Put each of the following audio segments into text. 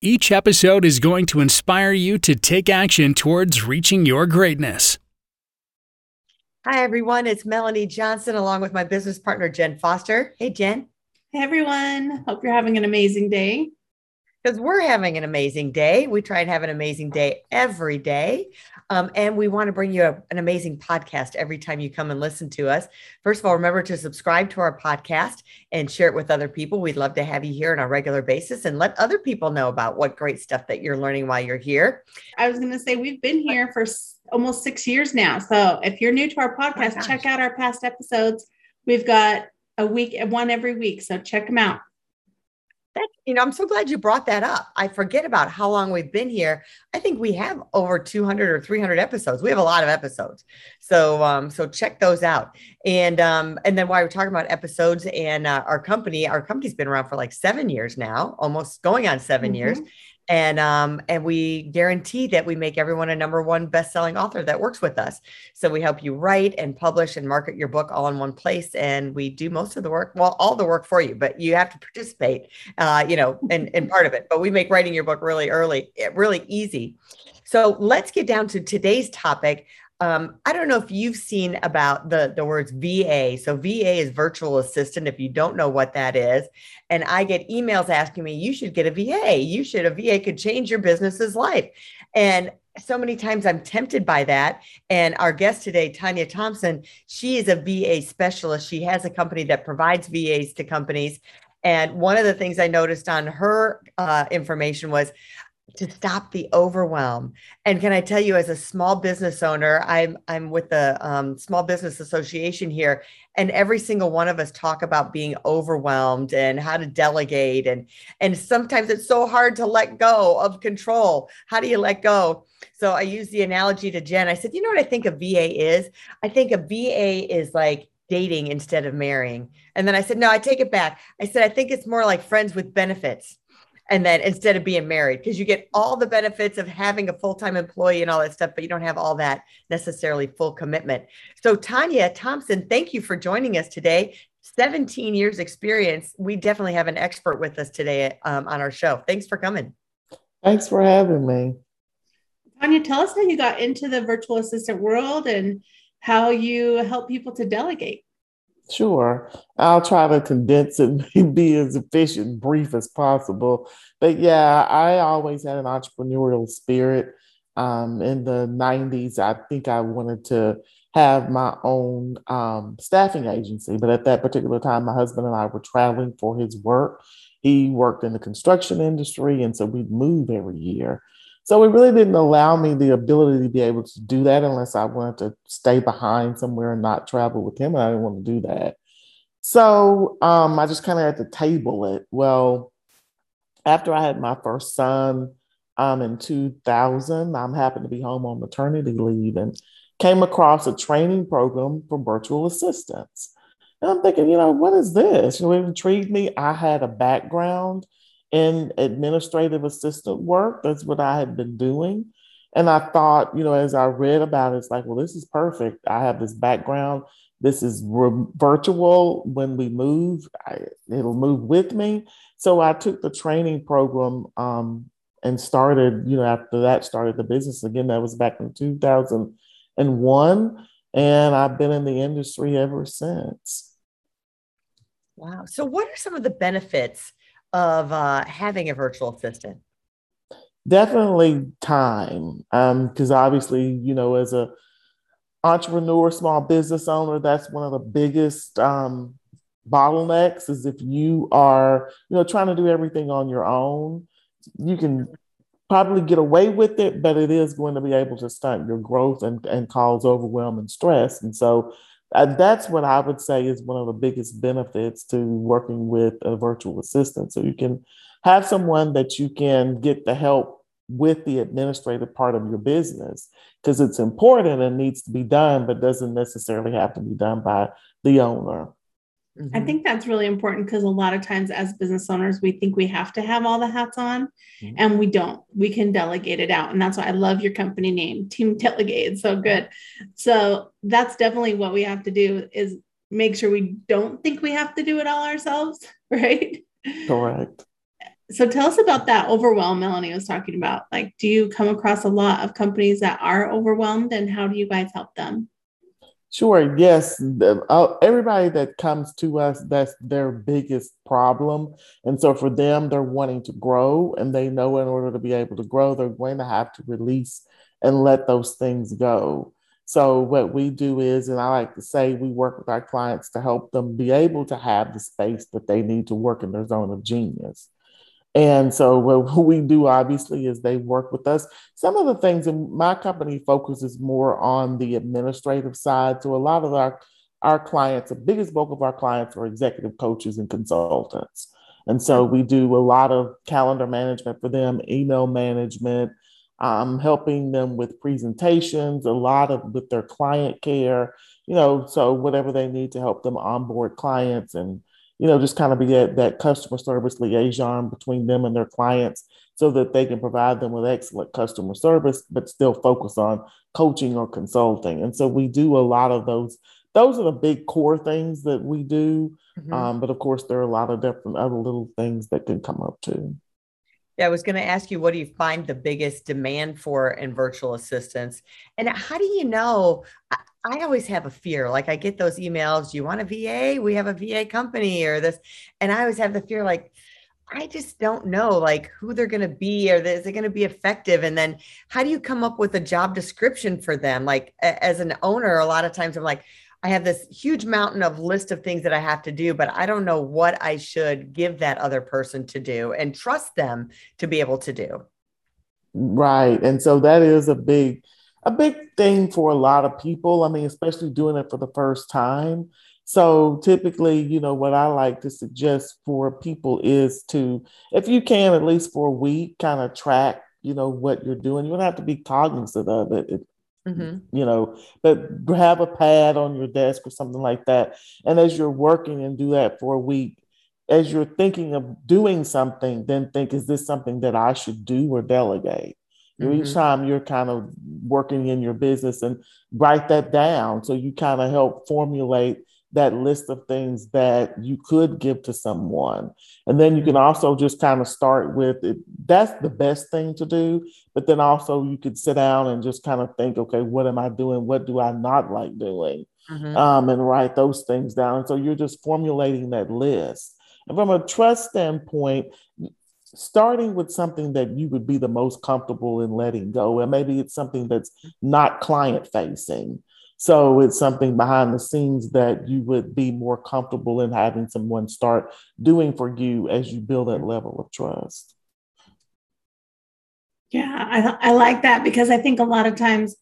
Each episode is going to inspire you to take action towards reaching your greatness. Hi, everyone. It's Melanie Johnson along with my business partner, Jen Foster. Hey, Jen. Hey, everyone. Hope you're having an amazing day. Because we're having an amazing day. We try and have an amazing day every day. Um, and we want to bring you a, an amazing podcast every time you come and listen to us. First of all, remember to subscribe to our podcast and share it with other people. We'd love to have you here on a regular basis and let other people know about what great stuff that you're learning while you're here. I was going to say, we've been here for almost six years now. So if you're new to our podcast, oh check out our past episodes. We've got a week, one every week. So check them out you. Know i'm so glad you brought that up. I forget about how long we've been here. I think we have over 200 or 300 episodes. We have a lot of episodes. So um so check those out. And um and then while we're talking about episodes and uh, our company our company's been around for like seven years now almost going on 7 mm-hmm. years and um, and we guarantee that we make everyone a number one best-selling author that works with us. So we help you write and publish and market your book all in one place and we do most of the work well all the work for you but you have to participate uh, you know in, in part of it. But we make writing your book really early eh, really easy. So let's get down to today's topic um, I don't know if you've seen about the the words VA. So VA is virtual assistant. If you don't know what that is, and I get emails asking me, you should get a VA. You should a VA could change your business's life. And so many times I'm tempted by that. And our guest today, Tanya Thompson, she is a VA specialist. She has a company that provides VAs to companies. And one of the things I noticed on her uh, information was to stop the overwhelm. And can I tell you, as a small business owner, I'm I'm with the um, Small Business Association here, and every single one of us talk about being overwhelmed and how to delegate, and and sometimes it's so hard to let go of control. How do you let go? So I use the analogy to Jen. I said, you know what I think a VA is? I think a VA is like dating instead of marrying. And then I said, no, I take it back. I said, I think it's more like friends with benefits and then instead of being married because you get all the benefits of having a full-time employee and all that stuff but you don't have all that necessarily full commitment. So tanya thompson thank you for joining us today. 17 years experience. We definitely have an expert with us today um, on our show. Thanks for coming. Thanks for having me. Tanya tell us how you got into the virtual assistant world and how you help people to delegate Sure. I'll try to condense it and be as efficient, and brief as possible. But yeah, I always had an entrepreneurial spirit. Um, in the 90s, I think I wanted to have my own um, staffing agency. But at that particular time, my husband and I were traveling for his work. He worked in the construction industry, and so we'd move every year. So it really didn't allow me the ability to be able to do that unless I wanted to stay behind somewhere and not travel with him. And I didn't want to do that. So um, I just kind of had to table it. Well, after I had my first son um, in 2000, I'm happy to be home on maternity leave and came across a training program for virtual assistants. And I'm thinking, you know, what is this? You it intrigued me. I had a background in administrative assistant work. That's what I had been doing. And I thought, you know, as I read about it, it's like, well, this is perfect. I have this background. This is re- virtual. When we move, I, it'll move with me. So I took the training program um, and started, you know, after that, started the business again. That was back in 2001. And I've been in the industry ever since. Wow. So, what are some of the benefits of uh, having a virtual assistant? Definitely time, because um, obviously, you know, as a entrepreneur, small business owner, that's one of the biggest um, bottlenecks. Is if you are, you know, trying to do everything on your own, you can probably get away with it, but it is going to be able to stunt your growth and, and cause overwhelm and stress. And so uh, that's what I would say is one of the biggest benefits to working with a virtual assistant. So you can have someone that you can get the help with the administrative part of your business because it's important and needs to be done, but doesn't necessarily have to be done by the owner. Mm-hmm. I think that's really important because a lot of times as business owners, we think we have to have all the hats on mm-hmm. and we don't. We can delegate it out. And that's why I love your company name, Team Delegate. It's so good. So that's definitely what we have to do is make sure we don't think we have to do it all ourselves, right? Correct. So tell us about that overwhelm Melanie was talking about. Like, do you come across a lot of companies that are overwhelmed and how do you guys help them? Sure. Yes. Uh, everybody that comes to us, that's their biggest problem. And so for them, they're wanting to grow and they know in order to be able to grow, they're going to have to release and let those things go. So what we do is, and I like to say, we work with our clients to help them be able to have the space that they need to work in their zone of genius. And so what we do obviously is they work with us. Some of the things in my company focuses more on the administrative side. So a lot of our our clients, the biggest bulk of our clients are executive coaches and consultants. And so we do a lot of calendar management for them, email management, um, helping them with presentations, a lot of with their client care, you know, so whatever they need to help them onboard clients and you know, just kind of be that, that customer service liaison between them and their clients so that they can provide them with excellent customer service, but still focus on coaching or consulting. And so we do a lot of those. Those are the big core things that we do. Mm-hmm. Um, but of course, there are a lot of different other little things that can come up too. Yeah, I was going to ask you, what do you find the biggest demand for in virtual assistants? And how do you know? I always have a fear. Like I get those emails, do you want a VA? We have a VA company or this. And I always have the fear like, I just don't know like who they're going to be or is it going to be effective? And then how do you come up with a job description for them? Like as an owner, a lot of times I'm like, I have this huge mountain of list of things that I have to do, but I don't know what I should give that other person to do and trust them to be able to do. Right. And so that is a big a big thing for a lot of people. I mean, especially doing it for the first time. So typically, you know, what I like to suggest for people is to, if you can, at least for a week, kind of track, you know, what you're doing. You don't have to be cognizant of it. it mm-hmm. You know, but have a pad on your desk or something like that. And as you're working and do that for a week, as you're thinking of doing something, then think, is this something that I should do or delegate? Mm-hmm. Each time you're kind of working in your business and write that down. So you kind of help formulate that list of things that you could give to someone. And then you can mm-hmm. also just kind of start with it. That's the best thing to do. But then also you could sit down and just kind of think, okay, what am I doing? What do I not like doing? Mm-hmm. Um, and write those things down. So you're just formulating that list. And from a trust standpoint, starting with something that you would be the most comfortable in letting go and maybe it's something that's not client facing so it's something behind the scenes that you would be more comfortable in having someone start doing for you as you build that level of trust. Yeah i, I like that because i think a lot of times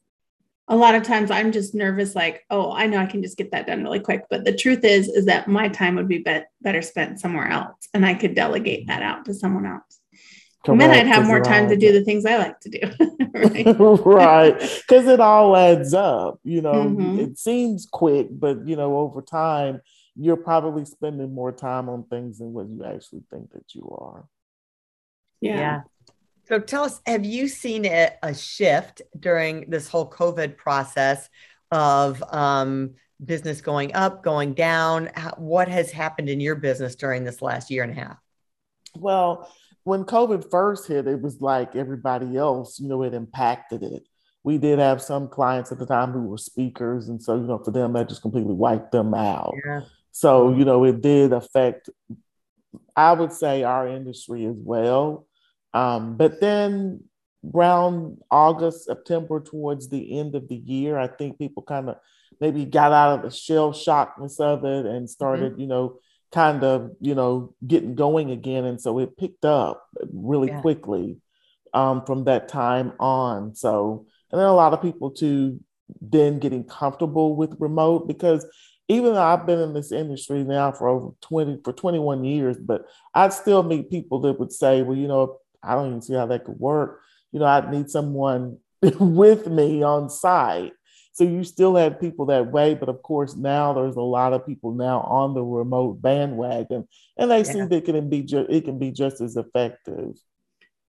a lot of times i'm just nervous like oh i know i can just get that done really quick but the truth is is that my time would be, be- better spent somewhere else and i could delegate that out to someone else. And then i'd have more time to do the things i like to do right? Because it all adds up you know? Mm-hmm. it seems quick but you know over time you're probably spending more time on things than what you actually think that you are. Yeah, yeah. So tell us, have you seen a, a shift during this whole COVID process of um, business going up, going down? How, what has happened in your business during this last year and a half? Well, when COVID first hit, it was like everybody else, you know, it impacted it. We did have some clients at the time who were speakers. And so, you know, for them, that just completely wiped them out. Yeah. So, you know, it did affect, I would say, our industry as well. Um, but then around August, September, towards the end of the year, I think people kind of maybe got out of the shell shockness of it and started, mm-hmm. you know, kind of, you know, getting going again. And so it picked up really yeah. quickly um, from that time on. So, and then a lot of people too, then getting comfortable with remote because even though I've been in this industry now for over 20 for 21 years, but I'd still meet people that would say, well, you know, I don't even see how that could work. you know, I'd need someone with me on site. So you still had people that way, but of course now there's a lot of people now on the remote bandwagon, and they yeah. see that it can be ju- it can be just as effective.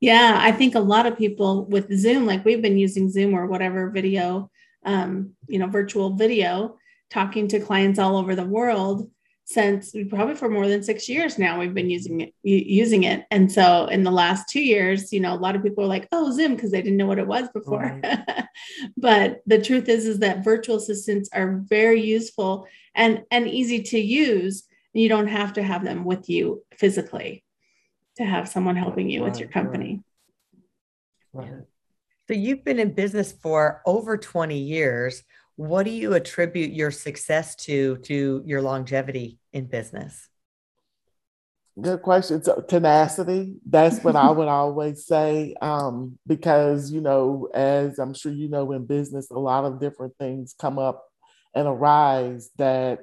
Yeah, I think a lot of people with Zoom, like we've been using Zoom or whatever video, um, you know, virtual video, talking to clients all over the world since probably for more than six years now we've been using it using it. And so in the last two years you know a lot of people are like oh zoom because they didn't know what it was before. Right. but the truth is is that virtual assistants are very useful and and easy to use. You don't have to have them with you physically to have someone helping you right, with your company. Right. so you've been in business for over 20 years what do you attribute your success to to your longevity in business? Good question. So tenacity. That's what i would always say um, because you know as i'm sure you know in business a lot of different things come up and arise that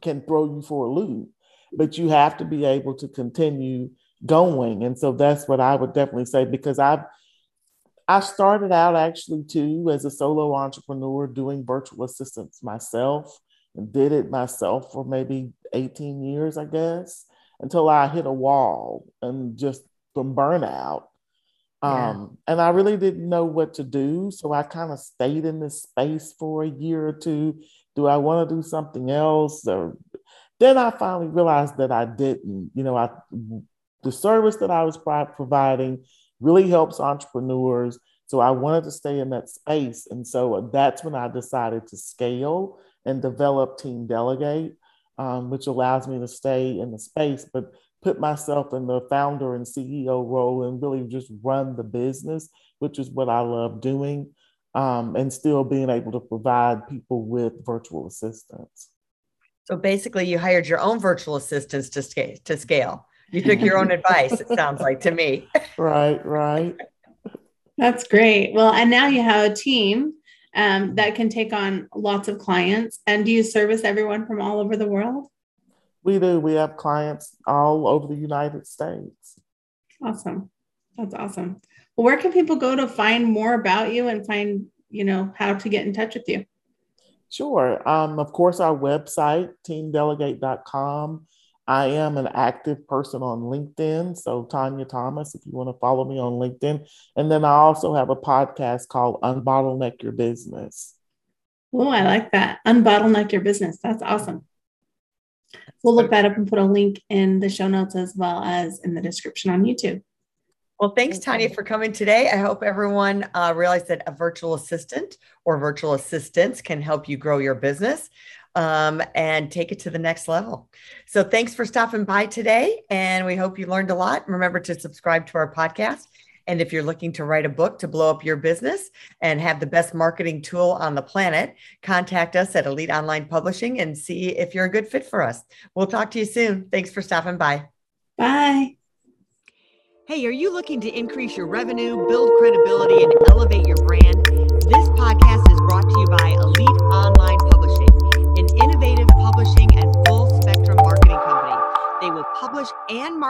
can throw you for a loop but you have to be able to continue going. And so that's what i would definitely say because i've I started out actually too as a solo entrepreneur doing virtual assistants myself and did it myself for maybe 18 years, I guess, until I hit a wall and just from burnout. Yeah. Um, and I really didn't know what to do. So I kind of stayed in this space for a year or two. Do I want to do something else? Or then I finally realized that I didn't. You know, I the service that I was providing really helps entrepreneurs. So I wanted to stay in that space. And so that's when I decided to scale and develop Team Delegate, um, which allows me to stay in the space, but put myself in the founder and CEO role and really just run the business, which is what I love doing, um, and still being able to provide people with virtual assistants. So basically, you hired your own virtual assistants to. To scale. You took your own advice, it sounds like to me. Right, right. That's great. Well, and now you have a team um, that can take on lots of clients. And do you service everyone from all over the world? We do. We have clients all over the United States. Awesome. That's awesome. Well, where can people go to find more about you and find, you know, how to get in touch with you? Sure. Um, of course, our website, teamdelegate.com. I am an active person on LinkedIn. So, Tanya Thompson, if you want to follow me on LinkedIn. And then I also have a podcast called Unbottleneck Your Business. Oh, I like that. Unbottleneck Your Business. That's awesome. We'll look that up and put a link in the show notes as well as in the description on YouTube. Well, thanks, Tanya, for coming today. I hope everyone uh, realized that a virtual assistant or virtual assistants can help you grow your business um, and take it to the next level. So thanks for stopping by today. And we hope you learned a lot. Remember to subscribe to our podcast. And if you're looking to write a book to blow up your business and have the best marketing tool on the planet, contact us at Elite Online Publishing and see if you're a good fit for us. We'll talk to you soon. Thanks for stopping by. Bye. Hey, are you looking to increase your revenue, build credibility, and elevate your brand? This podcast